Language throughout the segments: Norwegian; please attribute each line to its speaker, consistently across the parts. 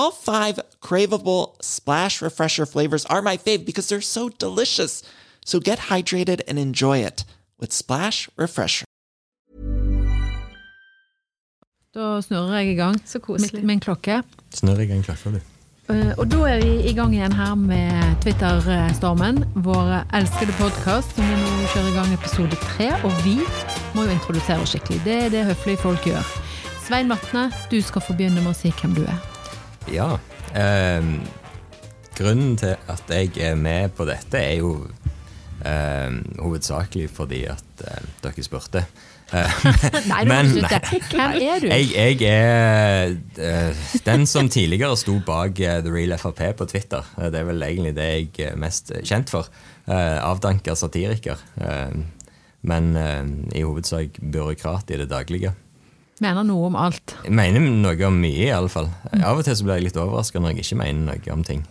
Speaker 1: All five craveable splash refresher flavors are my fave because they're so delicious. So get hydrated and enjoy it with Splash Refresher.
Speaker 2: Da snurrer jeg i gang
Speaker 3: Så koselig.
Speaker 2: med, med en klokke.
Speaker 4: Snurr i gang klokka, du.
Speaker 2: Eh, Og da er vi i gang igjen her med Twitter-stormen. Vår elskede podkast som vi nå kjører i gang episode tre. Og vi må jo introdusere oss skikkelig. Det er det høflige folk gjør. Svein Vatne, du skal få begynne med å si hvem du er.
Speaker 4: Ja. Eh, grunnen til at jeg er med på dette, er jo eh, hovedsakelig fordi at eh, dere spurte.
Speaker 2: Nei, du må
Speaker 4: ikke
Speaker 2: slutte. Hvem er du?
Speaker 4: Jeg, jeg er eh, den som tidligere sto bak eh, The Real Frp på Twitter. Eh, Det er vel egentlig det jeg er mest kjent for. Avdanka satiriker. Eh, men i hovedsak byråkrat i det daglige.
Speaker 2: Mener noe om alt.
Speaker 4: Jeg mener noe om mye, i alle fall. Av og til så blir jeg litt overraska når jeg ikke mener noe om ting.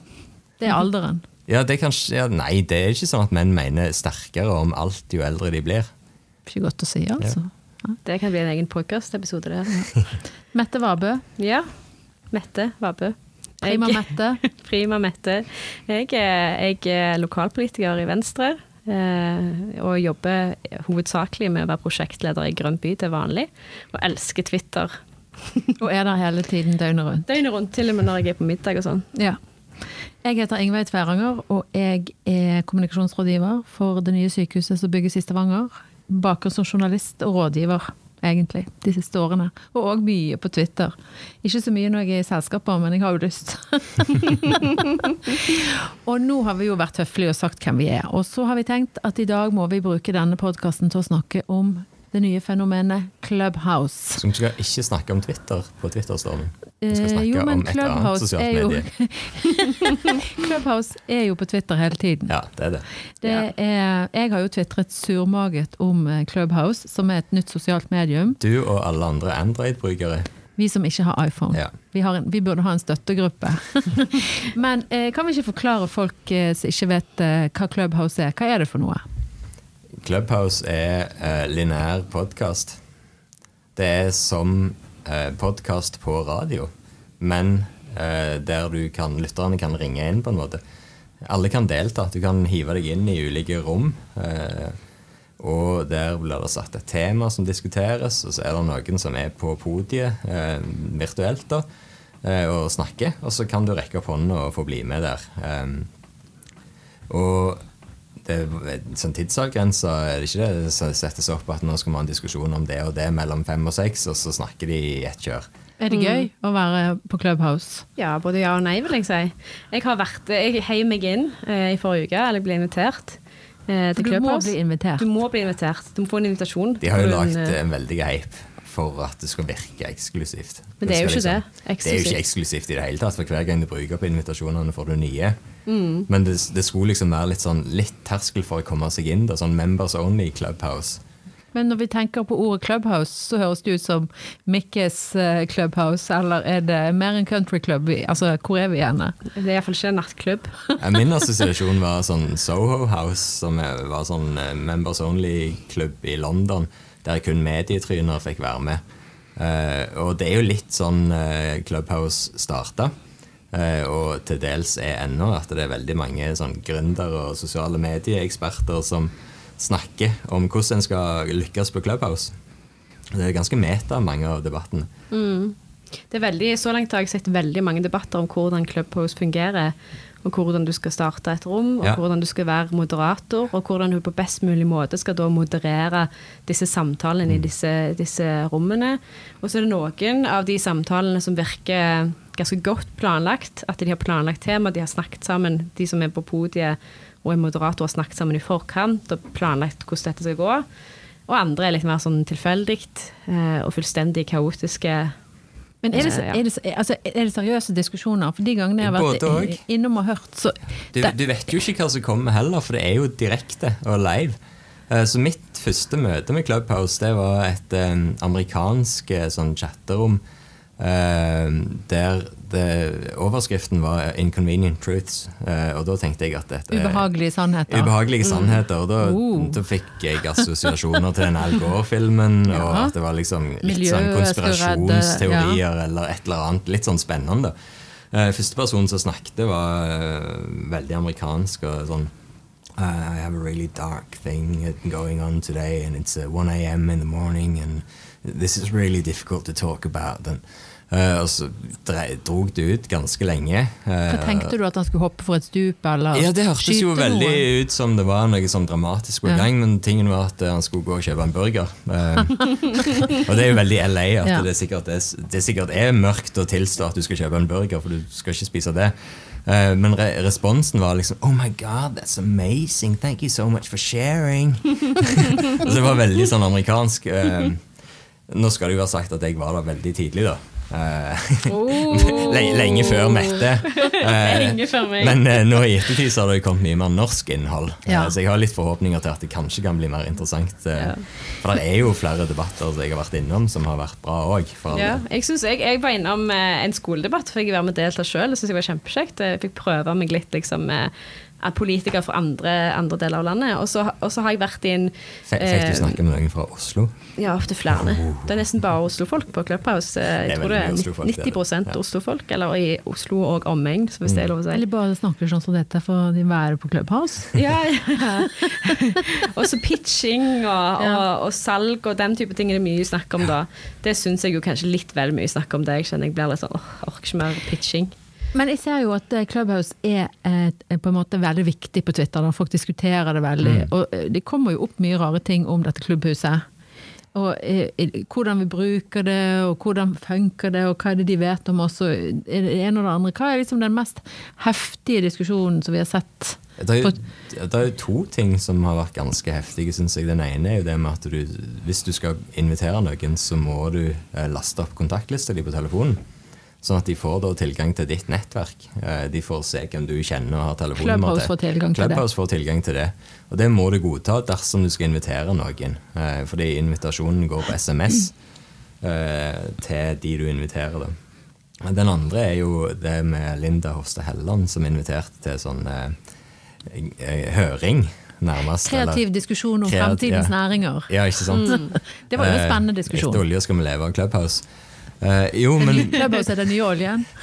Speaker 2: Det er alderen.
Speaker 4: Ja, det er kanskje, ja, Nei, det er ikke sånn at menn mener sterkere om alt jo eldre de blir.
Speaker 2: Ikke godt å si, altså.
Speaker 3: Det kan bli en egen podkast-episode, det.
Speaker 2: Mette Vabø.
Speaker 3: Ja. Mette Vabø.
Speaker 2: Prima Mette.
Speaker 3: Prima Mette. Jeg er, jeg er lokalpolitiker i Venstre. Eh, og jobber hovedsakelig med å være prosjektleder i Grønn by til vanlig. Og elsker Twitter.
Speaker 2: Og er der hele tiden døgnet rundt.
Speaker 3: Døgnet rundt, til og med når jeg er på middag og sånn.
Speaker 2: Ja. Jeg heter Ingveig Tveranger, og jeg er kommunikasjonsrådgiver for det nye sykehuset som bygges i Stavanger. Baker som journalist og rådgiver, egentlig, de siste årene. Og òg mye på Twitter. Ikke så mye når jeg er i selskaper, men jeg har jo lyst. og nå har vi jo vært høflige og sagt hvem vi er. Og så har vi tenkt at i dag må vi bruke denne podkasten til å snakke om det nye fenomenet Clubhouse.
Speaker 4: Så vi skal ikke snakke om Twitter på Twitterstormen. Vi skal
Speaker 2: Eh,
Speaker 4: snakke
Speaker 2: jo,
Speaker 4: om et annet sosialt
Speaker 2: er jo-
Speaker 4: medie.
Speaker 2: Clubhouse er jo på Twitter hele tiden.
Speaker 4: Ja, det er det.
Speaker 2: Det er, jeg har jo tvitret surmaget om eh, Clubhouse, som er et nytt sosialt medium.
Speaker 4: Du og alle andre Android-brukere.
Speaker 2: Vi som ikke har iPhone.
Speaker 4: Ja.
Speaker 2: Vi, har en, vi burde ha en støttegruppe. Men eh, kan vi ikke forklare folk eh, som ikke vet eh, hva Clubhouse er? Hva er det for noe?
Speaker 4: Clubhouse er eh, lineær podkast. Det er som eh, podkast på radio, men eh, der du kan, lytterne kan ringe inn på en måte. Alle kan delta. Du kan hive deg inn i ulike rom. eh, og der blir det satt et tema som diskuteres, og så er det noen som er på podiet eh, virtuelt da, eh, og snakker. Og så kan du rekke opp hånda og få bli med der. Eh, og det er sånn tidsavgrensa, er det ikke det Det settes opp at nå skal vi ha en diskusjon om det og det mellom fem og seks, og så snakker de i ett kjør.
Speaker 2: Er det gøy å være på Clubhouse?
Speaker 3: Ja, både ja og nei, vil jeg si. Jeg har vært, jeg heiv meg inn eh, i forrige uke, eller jeg ble invitert eh, til
Speaker 2: du må bli invitert.
Speaker 3: Du må bli invitert. Du må få en invitasjon.
Speaker 4: De har jo lagd
Speaker 3: en, eh,
Speaker 4: veldig hype for at det skal virke eksklusivt.
Speaker 3: Men det er jo
Speaker 4: ikke
Speaker 3: ikke det.
Speaker 4: Det er jo ikke
Speaker 3: Eksklusivt.
Speaker 4: eksklusivt i det hele tatt, for hver gang du bruker på invitasjonene, får du nye.
Speaker 3: Mm.
Speaker 4: Men det, det skulle liksom være litt sånn litt terskel for å komme seg inn. Da, sånn Members Only Clubhouse.
Speaker 2: Men når vi tenker på ordet clubhouse, så høres det ut som Mikkes eh, clubhouse, eller er det mer en country club? Altså, hvor er vi igjen?
Speaker 3: Det er iallfall ikke en nattklubb.
Speaker 4: Min assosiasjon var sånn Soho House, som var sånn eh, members only-klubb i London, der kun medietryner fikk være med. Eh, og det er jo litt sånn Clubhouse starta. Eh, og til dels er ennå at det er veldig mange sånn gründere og sosiale medieeksperter som snakker om hvordan en skal lykkes på Clubhouse. Det er ganske meta, mange av debattene.
Speaker 3: Det er veldig, så langt har jeg sett veldig mange debatter om hvordan Clubhouse fungerer. Og hvordan du skal starte et rom, og
Speaker 4: Ja.
Speaker 3: hvordan du skal være moderator. Og hvordan du på best mulig måte skal da moderere disse samtalene i disse, disse rommene. Og så er det noen av de samtalene som virker ganske godt planlagt. At de har planlagt tema, de har snakket sammen, de som er på podiet og er moderator, har snakket sammen i forkant og planlagt hvordan dette skal gå. Og andre er litt mer sånn tilfeldig eh, og fullstendig kaotiske.
Speaker 2: Men er det,
Speaker 3: Eh,
Speaker 2: er, det, altså, er det seriøse diskusjoner? For de gangene jeg har vært
Speaker 4: og.
Speaker 2: innom og hørt, så
Speaker 4: Du, du vet jo ikke hva som kommer heller, for det er jo direkte og live. Eh, Så mitt første møte med Clubhouse det var et amerikansk sånn chatterom der det, overskriften var 'Inconvenient Truths'. Eh, og da tenkte jeg at dette
Speaker 2: Ubehagelige sannheter.
Speaker 4: Ubehagelige sannheter. Og da,
Speaker 2: uh.
Speaker 4: da fikk jeg assosiasjoner til den Al Gore-filmen, og at det var liksom litt sånn konspirasjonsteorier ja. eller et eller annet. Litt sånn spennende. Uh, første person som snakket, var eh, veldig amerikansk og sånn I have a really dark thing going on today, and it's uh, 1 a.m. in the morning, and this is really difficult to talk about. And, eh, og så dro drog det ut ganske lenge.
Speaker 2: Hva
Speaker 4: Eh,
Speaker 2: tenkte du at han skulle hoppe for et stup, eller
Speaker 4: ja, det hørtes jo
Speaker 2: veldig noen?
Speaker 4: ut som det var noe sånn dramatisk på
Speaker 2: Ja.
Speaker 4: gang, men tingen var at eh, han skulle gå og kjøpe en burger. Uh, og det er jo veldig LA at
Speaker 2: Ja.
Speaker 4: det, sikkert er, det sikkert er mørkt å tilstå at du skal kjøpe en burger, for du skal ikke spise det. Men re responsen var liksom Oh my God, that's amazing. Thank you so much for sharing. det var veldig sånn amerikansk. Nå skal det jo være sagt at jeg var der veldig tidlig, da. Eh, lenge før Mette. Eh,
Speaker 3: Lenge før meg.
Speaker 4: Men eh, nå i ettertid så har det kommet mye mer norsk innhold.
Speaker 2: Ja.
Speaker 4: Så jeg har litt forhåpninger til at det kanskje kan bli mer interessant. Ja. For det er jo flere debatter som jeg har vært innom, som har vært bra òg.
Speaker 3: Ja, jeg, jeg, jeg var innom en skoledebatt, for jeg være med og delta sjøl. Det synes jeg var kjempekjekt. Jeg fikk prøve meg litt liksom, med at politiker fra andre, andre deler av landet. Og så, har jeg vært i en
Speaker 4: Fikk fikk du
Speaker 3: eh,
Speaker 4: snakke med noen fra Oslo?
Speaker 3: Ja, ofte flere. Det er nesten bare Oslo-folk på Clubhouse. Jeg
Speaker 4: Det er
Speaker 3: tror det er
Speaker 4: Oslo-folk, det er det.
Speaker 3: 90
Speaker 4: Ja.
Speaker 3: Oslo-folk, eller i Oslo og omegn, så hvis det er lov å si.
Speaker 2: Eller bare snakker sånn som dette for de være på Clubhouse.
Speaker 3: Ja, ja. og så pitching og, og, og salg og den type ting er det mye snakk om da. Det syns jeg jo kanskje litt vel mye snakk om det. Jeg kjenner jeg blir litt sånn åh, orker ikke mer pitching.
Speaker 2: Men jeg ser jo at eh, Clubhouse er, eh, er på en måte veldig viktig på Twitter. Da. Folk diskuterer det veldig. Og eh, det kommer jo opp mye rare ting om dette klubbhuset. Og eh, eh, hvordan vi bruker det, og hvordan funker det, og hva er det de vet om oss, og det ene og det andre. Hva er liksom den mest heftige diskusjonen som vi har sett?
Speaker 4: Det er, jo, det er jo to ting som har vært ganske heftige, syns jeg. Den ene er jo det med at du, hvis du skal invitere noen, så må du eh, laste opp kontaktlista di på telefonen. Sånn at de får da tilgang til ditt nettverk. Eh, De får se hvem du kjenner og har telefonnummer
Speaker 2: Clubhouse får tilgang til det.
Speaker 4: Clubhouse får tilgang til det. Og det må du godta dersom du skal invitere noen. Eh, Fordi invitasjonen går på SMS eh, til de du inviterer. da. Den andre er jo det med Linda Hofstad Helleland som inviterte til sånn høring, nærmest.
Speaker 2: Kreativ
Speaker 4: eller-
Speaker 2: diskusjon om
Speaker 4: Kreat-
Speaker 2: fremtidens
Speaker 4: ja.
Speaker 2: næringer.
Speaker 4: Ja, ikke sant?
Speaker 2: Det var jo en spennende diskusjon.
Speaker 4: Etter olje skal vi leve av Clubhouse. Eh, jo, men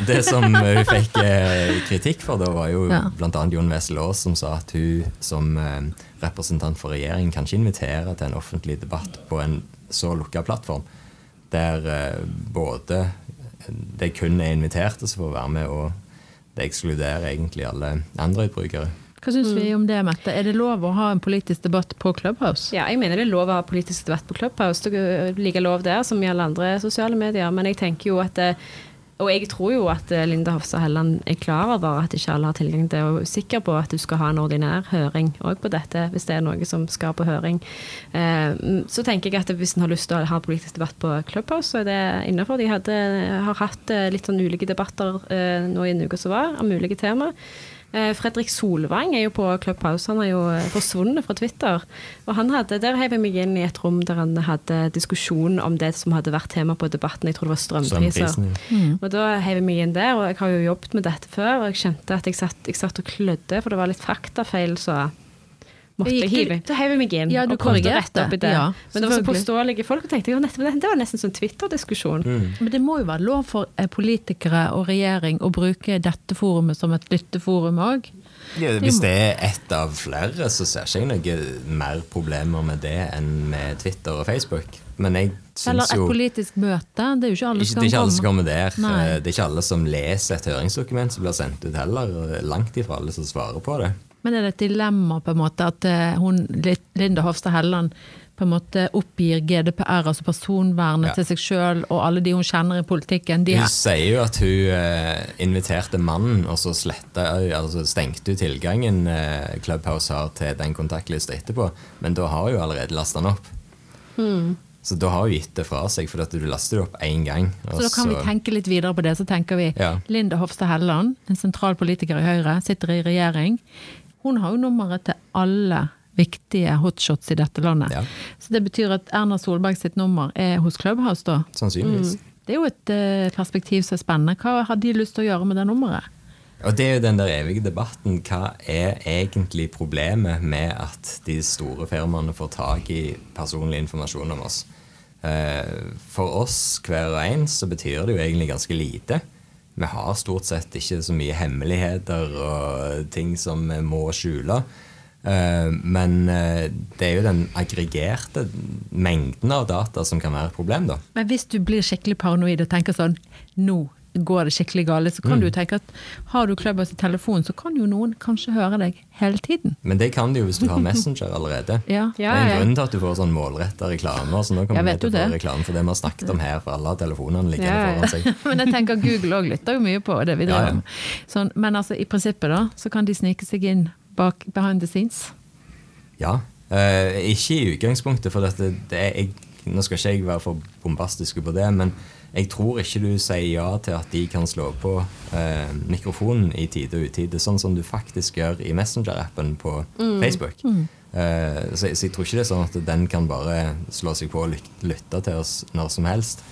Speaker 4: det som hun fikk uh, kritikk for, da var jo
Speaker 2: Ja.
Speaker 4: annet Jon Wessel Aas som sa at hun som uh, representant for regjeringen kan ikke invitere til en offentlig debatt på en så lukka plattform, der eh, både det kun er inviterte som får være med, og det ekskluderer egentlig alle Android-brukere.
Speaker 2: Hva syns vi om det, Mette? Er det lov å ha en politisk debatt på Clubhouse?
Speaker 3: Ja, jeg mener det er lov å ha politisk debatt på Clubhouse. Det er like lov der som i alle andre sosiale medier. Men jeg tenker jo at Og jeg tror jo at eh, Linda Hofstad Helleland er klar over at ikke alle har tilgang til og er sikker på at du skal ha en ordinær høring òg på dette, hvis det er noe som skal på høring. Eh, Så tenker jeg at hvis en har lyst til å ha politisk debatt på Clubhouse, så er det innafor. De hadde, har hatt eh, litt sånn ulike debatter eh, nå i en uke som var, om ulike tema. Eh, Fredrik Solvang er jo på Clubhouse. Han er jo eh, forsvunnet fra Twitter. Og han hadde, Der heiv jeg meg inn i et rom der han hadde diskusjon om det som hadde vært tema på debatten. Jeg tror det var strømpriser.
Speaker 4: Strømprisen,
Speaker 3: Og da heiv jeg meg inn der, og jeg har jo jobbet med dette før, og jeg kjente at jeg satt, jeg satt og klødde, for det var litt faktafeil, så måtte jeg hive. Da heiv jeg meg inn
Speaker 2: Ja, du
Speaker 3: og prøvde å
Speaker 2: korrigerte.
Speaker 3: rette opp i det.
Speaker 2: Ja,
Speaker 3: Men det var så påståelige folk, og tenkte jeg, det det var nesten sånn Twitter-diskusjon.
Speaker 2: Men det må jo være lov for eh, politikere og regjering å bruke dette forumet som et lytteforum òg.
Speaker 4: Ja, hvis det er ett av flere, så ser ikke jeg noe mer problemer med det enn med Twitter og Facebook. Men jeg
Speaker 2: Eller et
Speaker 4: jo
Speaker 2: politisk møte. Det er jo ikke alle som
Speaker 4: ikke alle
Speaker 2: kan
Speaker 4: som
Speaker 2: komme.
Speaker 4: kommer der.
Speaker 2: Nei.
Speaker 4: Det er ikke alle som leser et høringsdokument som blir sendt ut heller. Langt ifra alle som svarer på det.
Speaker 2: Men er det et dilemma på en måte at eh, hun, Linda Hofstad Helleland på en måte oppgir GDPR, altså personvernet,
Speaker 4: Ja.
Speaker 2: til seg sjøl og alle de hun kjenner i politikken?
Speaker 4: Hun
Speaker 2: er,
Speaker 4: sier jo at hun eh, inviterte mannen, og så sletta, altså stengte hun tilgangen eh, Clubhouse har til den kontaktlista etterpå. Men da har hun allerede lasta den opp.
Speaker 2: Hmm.
Speaker 4: Så da har hun gitt det fra seg, for at du laster det opp én gang.
Speaker 2: så da kan vi tenke litt videre på det. Så tenker vi
Speaker 4: Ja.
Speaker 2: Linda Hofstad Helleland, en sentral politiker i Høyre, sitter i regjering. Hun har jo nummeret til alle viktige hotshots i dette landet.
Speaker 4: Ja.
Speaker 2: Så det betyr at Erna Solberg sitt nummer er hos Clubhouse, da.
Speaker 4: Sannsynligvis.
Speaker 2: Det er jo et eh, perspektiv som er spennende. Hva har de lyst til å gjøre med det nummeret?
Speaker 4: Og det er jo den der evige debatten. Hva er egentlig problemet med at de store firmaene får tak i personlig informasjon om oss? Eh, For oss hver og en så betyr det jo egentlig ganske lite. Vi har stort sett ikke så mye hemmeligheter og ting som vi må skjule. Eh, Men eh, det er jo den aggregerte mengden av data som kan være et problem, da.
Speaker 2: Men hvis du blir skikkelig paranoid og tenker sånn Nå går det skikkelig galt, så kan
Speaker 4: Mm.
Speaker 2: du tenke at har du Clubhouse i telefon, så kan jo noen kanskje høre deg hele tiden.
Speaker 4: Men det kan de jo hvis du har Messenger allerede.
Speaker 2: Ja.
Speaker 4: Det er en grunn til at du får sånn målretta reklame. Så nå
Speaker 2: kan
Speaker 4: kommer vi få reklame for det vi har snakket om her, for alle har telefonene liggende
Speaker 3: Ja, ja.
Speaker 4: foran seg.
Speaker 2: Men jeg tenker Google òg lytter jo mye på det vi
Speaker 4: Ja,
Speaker 2: driver
Speaker 4: ja.
Speaker 2: med. Sånn, men altså, i prinsippet da, så kan de snike seg inn bak behind the scenes.
Speaker 4: Ja. Uh, ikke i utgangspunktet, for dette, det er, jeg, nå skal ikke jeg være for bombastisk på det, men jeg tror ikke du sier ja til at de kan slå på eh, mikrofonen i tide og utide, sånn som du faktisk gjør i Messenger-appen på Facebook. Eh, så, så jeg tror ikke det er sånn at den kan bare slå seg på og lytte til oss når som helst.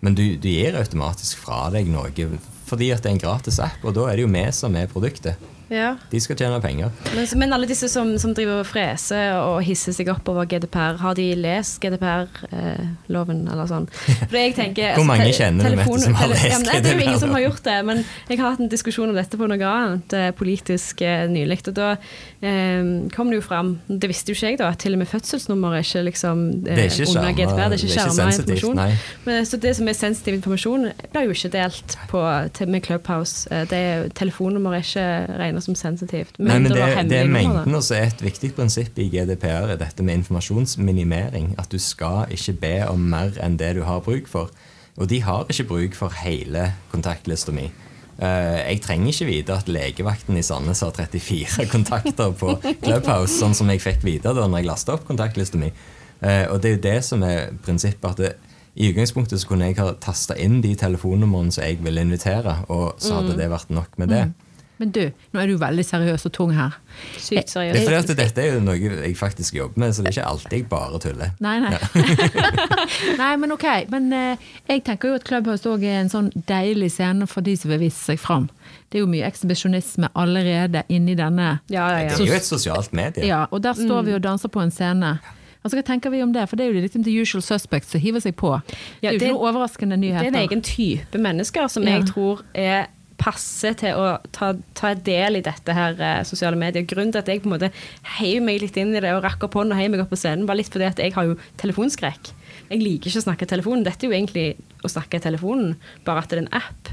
Speaker 4: Men du, du gir automatisk fra deg noe fordi at det er en gratis app, og da er det jo vi som er produktet.
Speaker 3: Ja.
Speaker 4: De skal tjene penger.
Speaker 3: Men, men alle disse som, som driver og freser og hisser seg opp over GDPR, har de lest GDPR-loven eller sånn? For jeg tenker,
Speaker 4: Hvor mange
Speaker 3: te-
Speaker 4: kjenner du,
Speaker 3: telefon-
Speaker 4: Mette, som har
Speaker 3: lest
Speaker 4: lest
Speaker 3: ja, Det er jo ingen som har gjort det, men jeg har hatt en diskusjon om dette på noe annet eh, politisk eh, nylig. Og da eh, kom det jo fram, det visste jo ikke jeg da, at til og med fødselsnummer er ikke liksom eh,
Speaker 4: Det er ikke
Speaker 3: under GDPR, det er ikke
Speaker 4: er
Speaker 3: skjerma informasjon.
Speaker 4: nei.
Speaker 3: Men, så det som er sensitiv informasjon, blir jo ikke delt på, til, med Clubhouse. Eh, Det er, telefonnummer er ikke regnet som sensitivt.
Speaker 4: Nei, men det, det er mengden, og så er et viktig prinsipp i GDPR er dette med informasjonsminimering. At du skal ikke be om mer enn det du har bruk for. Og de har ikke bruk for hele kontaktlista mi. Eh, jeg trenger ikke vite at legevakten i Sandnes har 34 kontakter på Clubhouse, sånn som jeg fikk vite da når jeg lasta opp kontaktlista mi. Eh, og det er jo det som er prinsippet. at det, i utgangspunktet så kunne jeg ha tasta inn de telefonnumrene som jeg ville invitere, og så hadde det vært nok med det.
Speaker 2: Men du, nå er du veldig seriøs og tung her.
Speaker 3: Sykt
Speaker 4: Det er fordi at dette er jo noe jeg faktisk jobber med, så det er ikke alltid jeg bare tuller.
Speaker 2: Nei, nei. nei, men ok. Men eh, jeg tenker jo at Clubhouse òg er en sånn deilig scene for de som vil vise seg fram. Det er jo mye ekshibisjonisme allerede inni denne
Speaker 3: Ja, ja, ja.
Speaker 4: Det er jo et sosialt medie.
Speaker 2: Ja, og der står vi og danser på en scene. Altså, Hva tenker vi om det? For det er jo liksom the usual suspects som hiver seg på. det er jo ikke noe overraskende
Speaker 3: Det er en egen type mennesker som
Speaker 2: Ja.
Speaker 3: jeg tror er passe til å ta, ta del i dette her eh, sosiale medier. Grunnen til at jeg på en måte heiv meg litt inn i det og rakk opp hånden og heiv meg opp på scenen, var litt fordi at jeg har jo telefonskrekk. Jeg liker ikke å snakke i telefonen. Dette er jo egentlig å snakke i telefonen, bare at det er en app.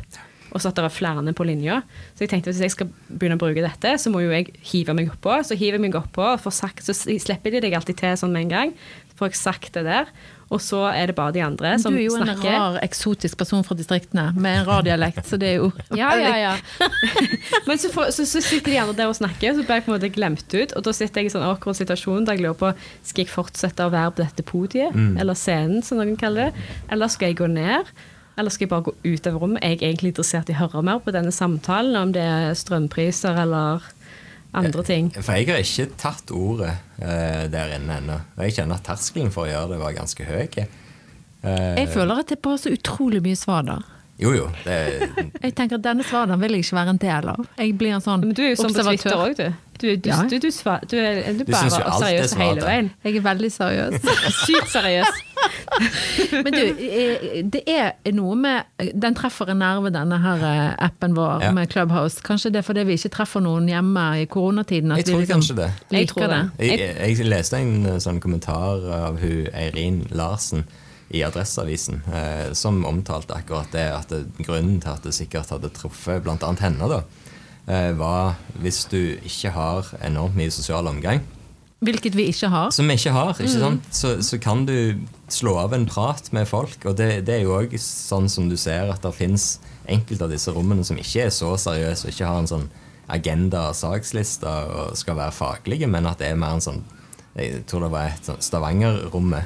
Speaker 3: Og så at det er flere på linja. Så jeg tenkte at hvis jeg skal begynne å bruke dette, så må jo jeg hive meg oppå. Så hiver jeg meg oppå, og får sagt, så slipper de deg alltid til sånn med en gang. Får jeg sagt det der. Og så er det bare de andre
Speaker 2: Men
Speaker 3: snakker.
Speaker 2: du er jo en rar, eksotisk person fra distriktene med en rar dialekt, så det er jo
Speaker 3: Ja, ja, ja. Men så, for, så, så sitter de andre der og snakker, og så blir jeg på en måte glemt ut. Og da sitter jeg i en sånn akkurat situasjon der jeg lurer på skal jeg fortsette å være på dette podiet, eller scenen, som noen kaller det, eller skal jeg gå ned? Eller skal jeg bare gå ut av rommet? Jeg er egentlig interessert i å høre mer på denne samtalen, om det er strømpriser eller andre ting.
Speaker 4: For jeg har ikke tatt ordet uh, der inne ennå. Og jeg kjenner at terskelen for å gjøre det var ganske høy. Uh,
Speaker 2: Jeg føler at det er bare så utrolig mye svader.
Speaker 4: Jo, jo. Det,
Speaker 2: Jeg tenker at Denne svaren vil jeg ikke være en del av. Jeg blir en sånn
Speaker 3: Men du er jo sånn på Twitter òg, du. Du, du,
Speaker 2: Ja.
Speaker 3: du, du, svar, du er, du bare
Speaker 4: Du synes jo alt er
Speaker 3: seriøs hele veien.
Speaker 2: Jeg er veldig seriøs.
Speaker 3: Sykt seriøs.
Speaker 2: Men du, eh, det er noe med Den treffer en nerve, denne her eh, appen vår
Speaker 4: Ja.
Speaker 2: med Clubhouse. Kanskje det er fordi vi ikke treffer noen hjemme i koronatiden? at
Speaker 4: jeg
Speaker 2: vi
Speaker 4: tror
Speaker 2: liksom
Speaker 4: kanskje det.
Speaker 3: Jeg tror det.
Speaker 4: Jeg, jeg leste en eh, sånn kommentar av hun Eirin Larsen i Adresseavisen, eh, som omtalte akkurat det, at det, grunnen til at det sikkert hadde truffet bl.a. henne, da, eh, var hvis du ikke har enormt mye sosial omgang,
Speaker 2: Hvilket vi ikke har.
Speaker 4: som vi ikke har, ikke
Speaker 2: Mm.
Speaker 4: sant? Så, så kan du slå av en prat med folk. Og det, det er jo òg sånn som du ser at det fins enkelte av disse rommene som ikke er så seriøse, og ikke har en sånn agenda og saksliste og skal være faglige, men at det er mer en sånn Jeg tror det var et sånn Stavanger-rommet.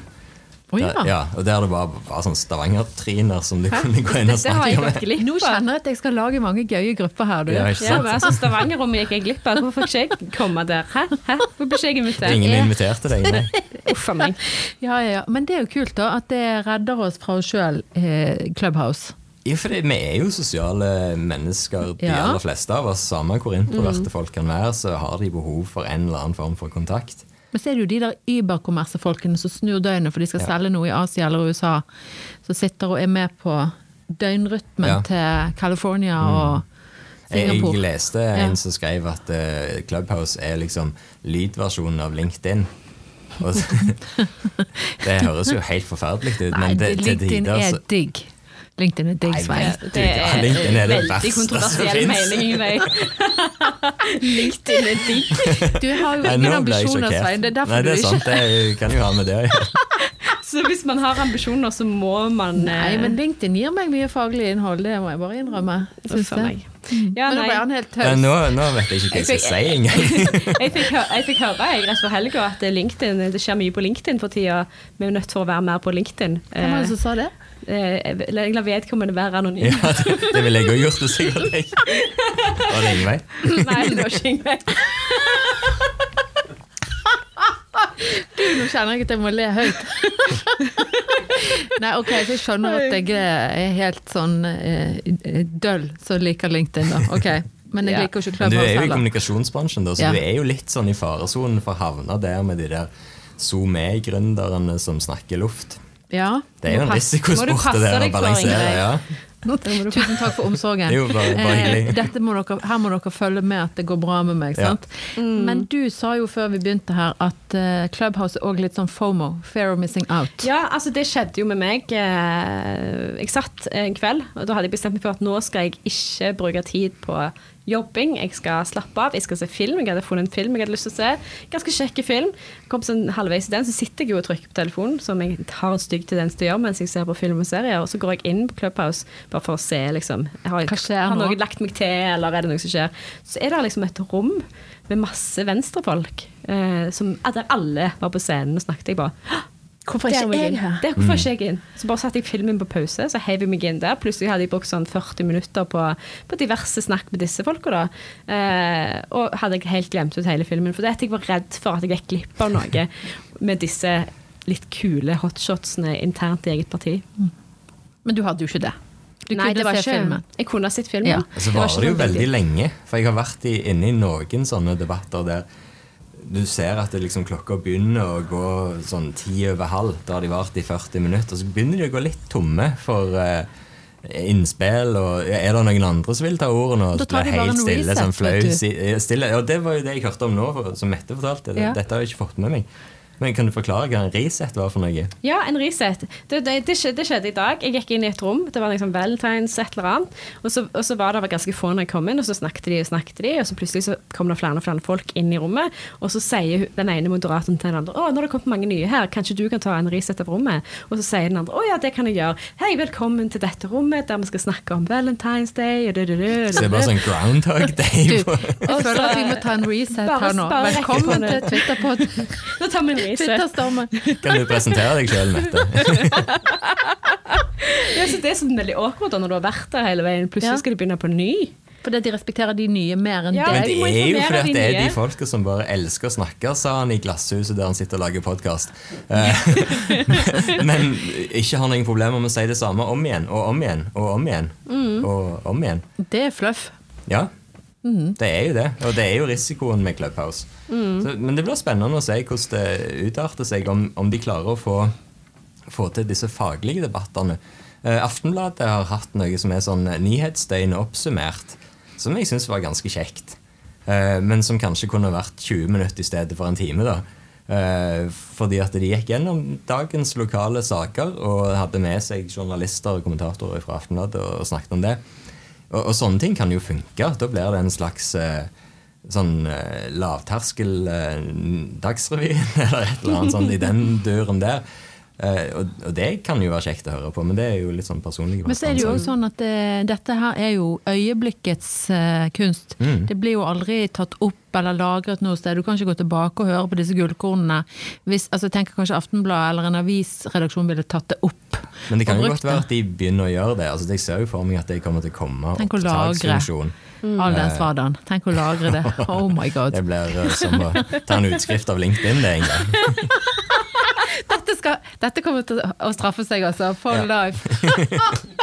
Speaker 2: Å ja.
Speaker 4: Der, ja, og der det var bare sånn Stavanger-triner som du kunne gå inn og snakke med.
Speaker 3: glipp
Speaker 2: Nå kjenner jeg at jeg skal lage mange gøye grupper her. Du.
Speaker 4: Ja, ikke sant?
Speaker 3: Ja, altså, Stavanger-rommet gikk jeg glipp av. Hvorfor fikk ikke jeg komme der? Hæ? Hæ? Hvorfor ble ikke jeg invitert?
Speaker 4: Ingen inviterte deg, nei.
Speaker 3: Uff a meg.
Speaker 2: Ja, ja, ja. Men det er jo kult da, at det redder oss fra oss sjøl, eh, Clubhouse.
Speaker 4: Ja, for det, vi er jo sosiale mennesker, de
Speaker 2: Ja.
Speaker 4: aller fleste av oss. Samme hvor introverte folk kan være, så har de behov for en eller annen form for kontakt.
Speaker 2: Men så er det jo de der überkommersefolkene som snur døgnet for de skal
Speaker 4: Ja.
Speaker 2: selge noe i Asia eller USA, som sitter og er med på døgnrytmen
Speaker 4: Ja. Mm.
Speaker 2: til California og Singapore.
Speaker 4: jeg leste
Speaker 2: Ja.
Speaker 4: en som skrev at uh, Clubhouse er liksom lydversjonen av LinkedIn. Og det høres jo helt forferdelig ut,
Speaker 2: Nei,
Speaker 4: men det, til tider
Speaker 2: er
Speaker 4: så.
Speaker 2: LinkedIn er digg,
Speaker 4: svei.
Speaker 3: Er
Speaker 4: LinkedIn er det
Speaker 3: veldig kontroversiell mening. LinkedIn er digg.
Speaker 2: Du har jo ingen ambisjoner. Svein. Det er derfor
Speaker 4: Nei, det
Speaker 2: du
Speaker 4: er
Speaker 2: ikke
Speaker 4: sant, det kan jo ha med det å gjøre.
Speaker 3: Så hvis man har ambisjoner, så må man
Speaker 2: Nei,
Speaker 3: eh,
Speaker 2: men LinkedIn gir meg mye faglig innhold, det må jeg bare innrømme.
Speaker 3: A
Speaker 2: det.
Speaker 3: Ja,
Speaker 2: Men nå ble han helt taus.
Speaker 4: nå, nå vet jeg ikke hva jeg skal si engang.
Speaker 3: Jeg fikk, hø- jeg fikk høre jeg, rett før helga at LinkedIn, det skjer mye på LinkedIn for tida. Vi er nødt til å være mer på LinkedIn.
Speaker 2: Hvem var det som sa det?
Speaker 3: Eh, lar vedkommende være anonym.
Speaker 4: Ja, det, det ville jeg òg gjort, det sikkert jeg. Var det ingen vei?
Speaker 3: Nei, det var ikke Ingveig.
Speaker 2: Nå kjenner jeg at jeg må le høyt. Nei, ok, så jeg skjønner at jeg er helt sånn eh, døll som liker LinkedIn, da. Ok, Men jeg
Speaker 3: Ja.
Speaker 2: liker klare ikke
Speaker 4: Men du er jo i kommunikasjonsbransjen, da, så
Speaker 2: Ja.
Speaker 4: du er jo litt sånn i faresonen for å havne der med de der SoMe-gründerne som snakker luft.
Speaker 2: Ja.
Speaker 4: Det er jo en
Speaker 3: Må må du
Speaker 4: risikosport
Speaker 3: passe deg for. Ingrid.
Speaker 4: Ja.
Speaker 2: Tusen takk for omsorgen.
Speaker 4: Jo, bare- bare
Speaker 2: Eh,
Speaker 4: hyggelig.
Speaker 2: Dette må dere, her må dere følge med at det går bra med meg.
Speaker 4: Ja.
Speaker 2: Mm. Men du sa jo før vi begynte her at eh, Clubhouse er òg litt sånn FOMO. Fear of missing out.
Speaker 3: Ja, altså det skjedde jo med meg. eh, Jeg satt en kveld, og da hadde jeg bestemt meg for at nå skal jeg ikke bruke tid på jobbing. Jeg skal slappe av, jeg skal se film. Jeg hadde funnet en film jeg hadde lyst til å se. Ganske kjekk film. Kom sånn halvveis i den, så sitter jeg jo og trykker på telefonen, som jeg har en stygg tendens til å gjøre mens jeg ser på film og serier. Og så går jeg inn på Clubhouse bare for å se, liksom. Har,
Speaker 2: Hva skjer
Speaker 3: har
Speaker 2: nå?
Speaker 3: noen lagt meg til, eller er det noe som skjer? Så er det liksom et rom med masse venstrefolk, eh, som, der alle var på scenen og snakket. Jeg bare
Speaker 2: Hvorfor er ikke
Speaker 3: jeg inn.
Speaker 2: her?
Speaker 3: Der, hvorfor er ikke jeg inn? Så bare satte jeg filmen på pause, så heiv jeg meg inn der. Plutselig hadde jeg brukt sånn 40 minutter på, på diverse snakk med disse folka, da. Eh, og hadde jeg helt glemt ut hele filmen. For det at jeg var redd for at jeg gikk glipp av noe med disse litt kule hotshotsene internt i eget parti.
Speaker 2: Men du hadde jo ikke det. Du
Speaker 3: Nei, det
Speaker 2: kunne
Speaker 3: var
Speaker 2: se
Speaker 3: ikke,
Speaker 2: filmen.
Speaker 3: Jeg kunne ha sett filmen.
Speaker 2: Ja.
Speaker 4: Så
Speaker 3: Det var
Speaker 4: varer det jo veldig lenge. For jeg har vært i, inne i noen sånne debatter der du ser at det liksom klokka begynner å gå sånn ti over halv. Da har de vart i 40 minutter. Så begynner de å gå litt tomme for uh, innspill. Og er det noen andre som vil ta ordene? Og
Speaker 2: Da
Speaker 4: Så
Speaker 2: tar de bare
Speaker 4: helt stille,
Speaker 2: reset,
Speaker 4: sånn flau.
Speaker 2: vet du.
Speaker 4: si- Stille. Og det var jo det jeg hørte om nå, for- som Mette fortalte.
Speaker 2: Ja.
Speaker 4: Dette har jeg ikke fått med meg. Men Kan du forklare hva en reset var for noe?
Speaker 3: Ja, en reset. Det, det, det, skjedde, det skjedde i dag. Jeg gikk inn i et rom. Det var liksom Valentine's et eller annet. Og så, og så var det ganske få når jeg kom inn, og så snakket de og snakket de, og så plutselig så kom det flere og flere folk inn i rommet, og så sier den ene moderatoren til den andre å, nå har det kommet mange nye her, kanskje du kan ta en reset av rommet? Og så sier den andre å ja, det kan jeg gjøre. Hei, velkommen til dette rommet der vi skal snakke om Valentine's Day. Og det, det, det,
Speaker 4: det er bare sånn Groundhog Day.
Speaker 2: Du, jeg føler at vi må ta en reset
Speaker 3: Bare-
Speaker 2: her nå. Velkommen til
Speaker 3: det.
Speaker 2: Twitterpod.
Speaker 3: Nå tar vi en reset.
Speaker 4: Kan du presentere deg sjøl, Mette?
Speaker 3: Ja, det er sånn veldig awkward når du har vært der hele veien. Plutselig
Speaker 2: Ja.
Speaker 3: skal du begynne på ny.
Speaker 2: Fordi de respekterer de nye mer enn
Speaker 3: Ja,
Speaker 4: Men
Speaker 2: deg.
Speaker 4: det er jo fordi at
Speaker 3: de
Speaker 4: det er de folka som bare elsker å snakke, sa han i glasshuset der han sitter og lager podkast. men ikke har noen problemer med å si det samme om igjen og om igjen og om igjen.
Speaker 3: Mm.
Speaker 4: Og om igjen.
Speaker 2: Det er fluff.
Speaker 4: Ja, det er jo det. Og det er jo risikoen med Clubhouse. Så, men det blir spennende å se hvordan det utarter seg, om, om de klarer å få, få til disse faglige debattene. Eh, Aftenbladet har hatt noe som er sånn nyhetsdøgn oppsummert, som jeg syns var ganske kjekt. Eh, men som kanskje kunne vært 20 minutter i stedet for en time. da. Eh, fordi at de gikk gjennom dagens lokale saker og hadde med seg journalister og kommentatorer fra Aftenbladet og snakket om det. Og, og sånne ting kan jo funke. Da blir det en slags eh, sånn eh, lavterskel eh, dagsrevy eller et eller annet sånt i den duren der. Eh, og, og det kan jo være kjekt å høre på, men det er jo litt sånn personlig.
Speaker 2: Men så er det jo også sånn at det, dette her er jo øyeblikkets eh, kunst.
Speaker 4: Mm.
Speaker 2: Det blir jo aldri tatt opp eller lagret noe sted. Du kan ikke gå tilbake og høre på disse gullkornene. Hvis, altså, jeg tenker kanskje Aftenbladet eller en avisredaksjon ville tatt det opp.
Speaker 4: Men det kan jo godt være at de begynner å gjøre det. Altså, jeg ser jo for meg at de kommer til å komme
Speaker 2: Tenk å lagre.
Speaker 4: mm.
Speaker 2: All den svadaen. Tenk å lagre det. Oh my god.
Speaker 4: Det blir eh, som å ta en utskrift av LinkedIn, det, Inge.
Speaker 2: Dette, skal, dette kommer til å straffe seg, altså. For
Speaker 4: Ja.
Speaker 2: life.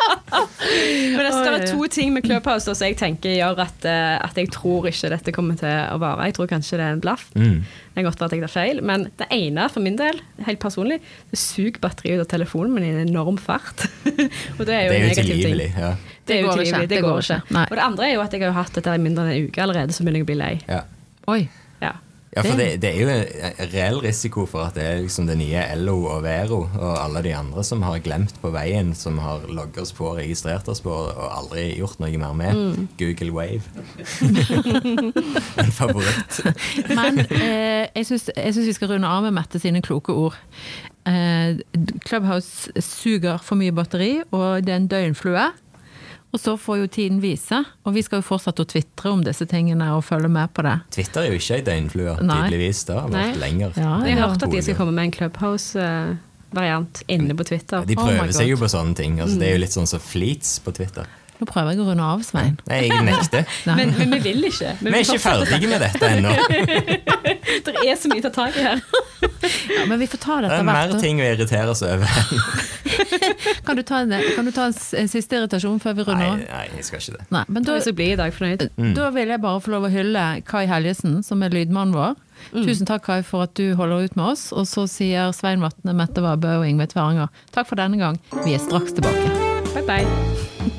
Speaker 3: Men det er to ting med Clubhouse som jeg tenker gjør at, eh, at jeg tror ikke dette kommer til å vare. Jeg tror kanskje det er en blaff.
Speaker 4: Mm.
Speaker 3: Det er godt for at jeg tar feil. Men det ene for min del, helt personlig, det suger batteriet ut av telefonen min i en enorm fart. og det er jo
Speaker 4: Det er
Speaker 3: en
Speaker 4: jo
Speaker 3: negativ ting.
Speaker 4: tilgivelig. Ja.
Speaker 3: Det, det,
Speaker 2: går ikke.
Speaker 3: Det, går ikke.
Speaker 2: ikke. Nei.
Speaker 3: Og det andre er jo at jeg har hatt dette i mindre enn en uke allerede, så begynner jeg å bli lei.
Speaker 4: Ja.
Speaker 2: Oi.
Speaker 3: Ja.
Speaker 4: For det,
Speaker 2: Det-
Speaker 4: er jo en reell risiko for at det er liksom det nye LO og Vero og alle de andre som har glemt på veien, som har logget oss på og registrert oss på og aldri gjort noe mer med.
Speaker 2: Mm.
Speaker 4: Google Wave. en favoritt.
Speaker 2: Men eh, jeg syns vi skal runde av med Mette sine kloke ord. Eh, Clubhouse suger for mye batteri, og det er en døgnflue. Og så får jo tiden vise, og vi skal jo fortsette å tvitre om disse tingene og følge med på det.
Speaker 4: Twitter er jo ikke ei døgnflue, tydeligvis. Det har vært
Speaker 3: Nei.
Speaker 4: lenger.
Speaker 2: Ja,
Speaker 3: Jeg har hørt at de skal komme med en Clubhouse-variant inne på Twitter.
Speaker 4: De
Speaker 2: Oh
Speaker 4: prøver seg jo på sånne ting. Altså, det er jo litt sånn som fleets på Twitter.
Speaker 2: Nå prøver jeg å runde av, Svein.
Speaker 4: Nei, jeg nekter.
Speaker 2: Nei.
Speaker 3: Men, men vi vil ikke.
Speaker 4: Vi er ikke ferdige med dette ennå.
Speaker 3: Det er så mye å ta tak i her.
Speaker 2: Ja, men vi får ta
Speaker 4: Det er mer
Speaker 2: hvert.
Speaker 4: ting å irritere seg over.
Speaker 2: Kan du ta en, kan du ta en, siste irritasjon før vi runder av?
Speaker 4: nei, jeg skal ikke det.
Speaker 2: Nei, men
Speaker 3: Da så i dag, fornøyd.
Speaker 2: da vil jeg bare få lov å hylle Kai Helgesen, som er lydmannen vår. Tusen takk, Kai, for at du holder ut med oss. Og så sier Svein Vatne, Mette Vabø og Ingve Tveranger takk for denne gang. Vi er straks tilbake.
Speaker 3: Bye, bye.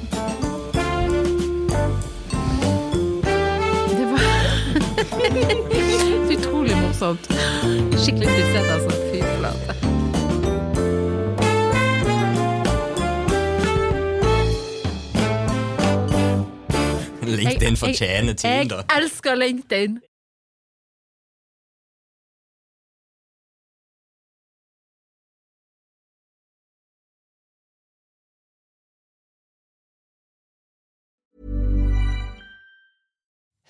Speaker 2: Morsomt. Skikkelig tissete, altså. Fy flate.
Speaker 4: LinkedIn fortjener tid,
Speaker 2: Jeg elsker LinkedIn!